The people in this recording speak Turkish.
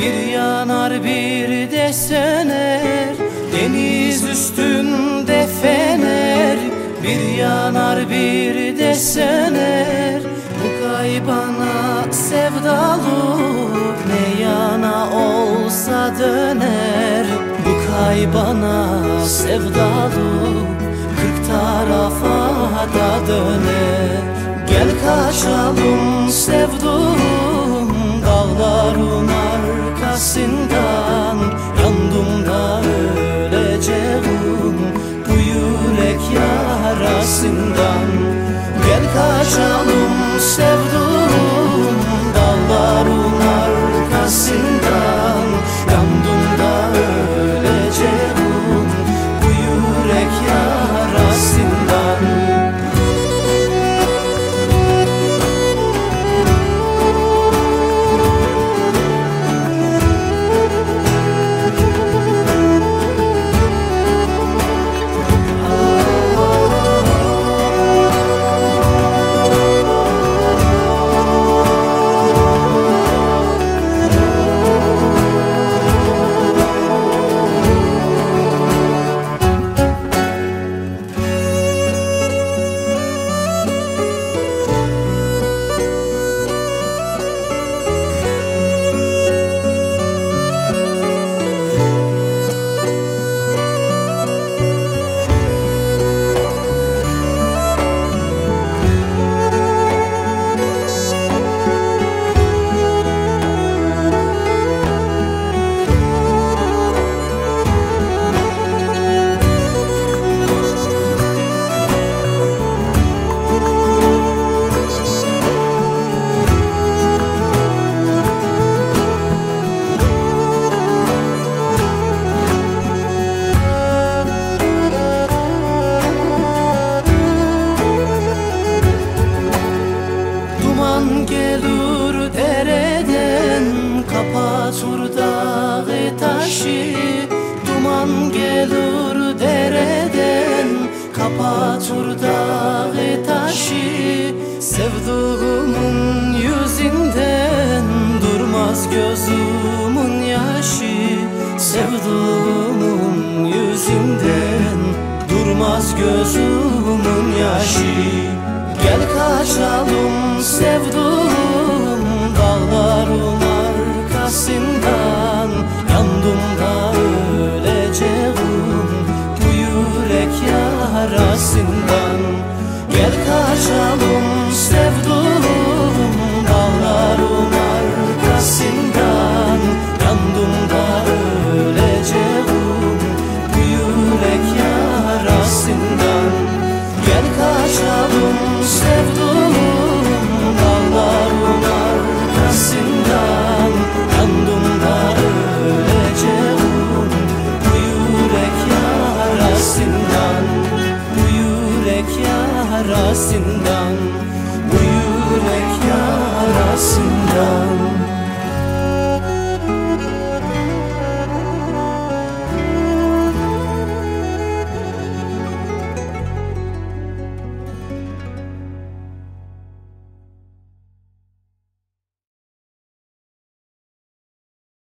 Bir yanar bir de söner Deniz üstünde fener. Bir yanar bir de söner Bu kaybana sevdalı Ne yana olsa döner Bu kaybana sevdalı Kırk tarafa da döner. Gel kaçalım sevduğum dağlarına 心疼。Taşı Duman gelir dereden Kapatır dağı taşı. Sevduğumun yüzünden Durmaz gözümün yaşı. Sevduğumun yüzünden Durmaz gözümün yaşı. Gel kaçalım sevduğum Yandım da öleceğim. Bu yürek yarasından Gel kaçalım yarasından Bu yürek yarasından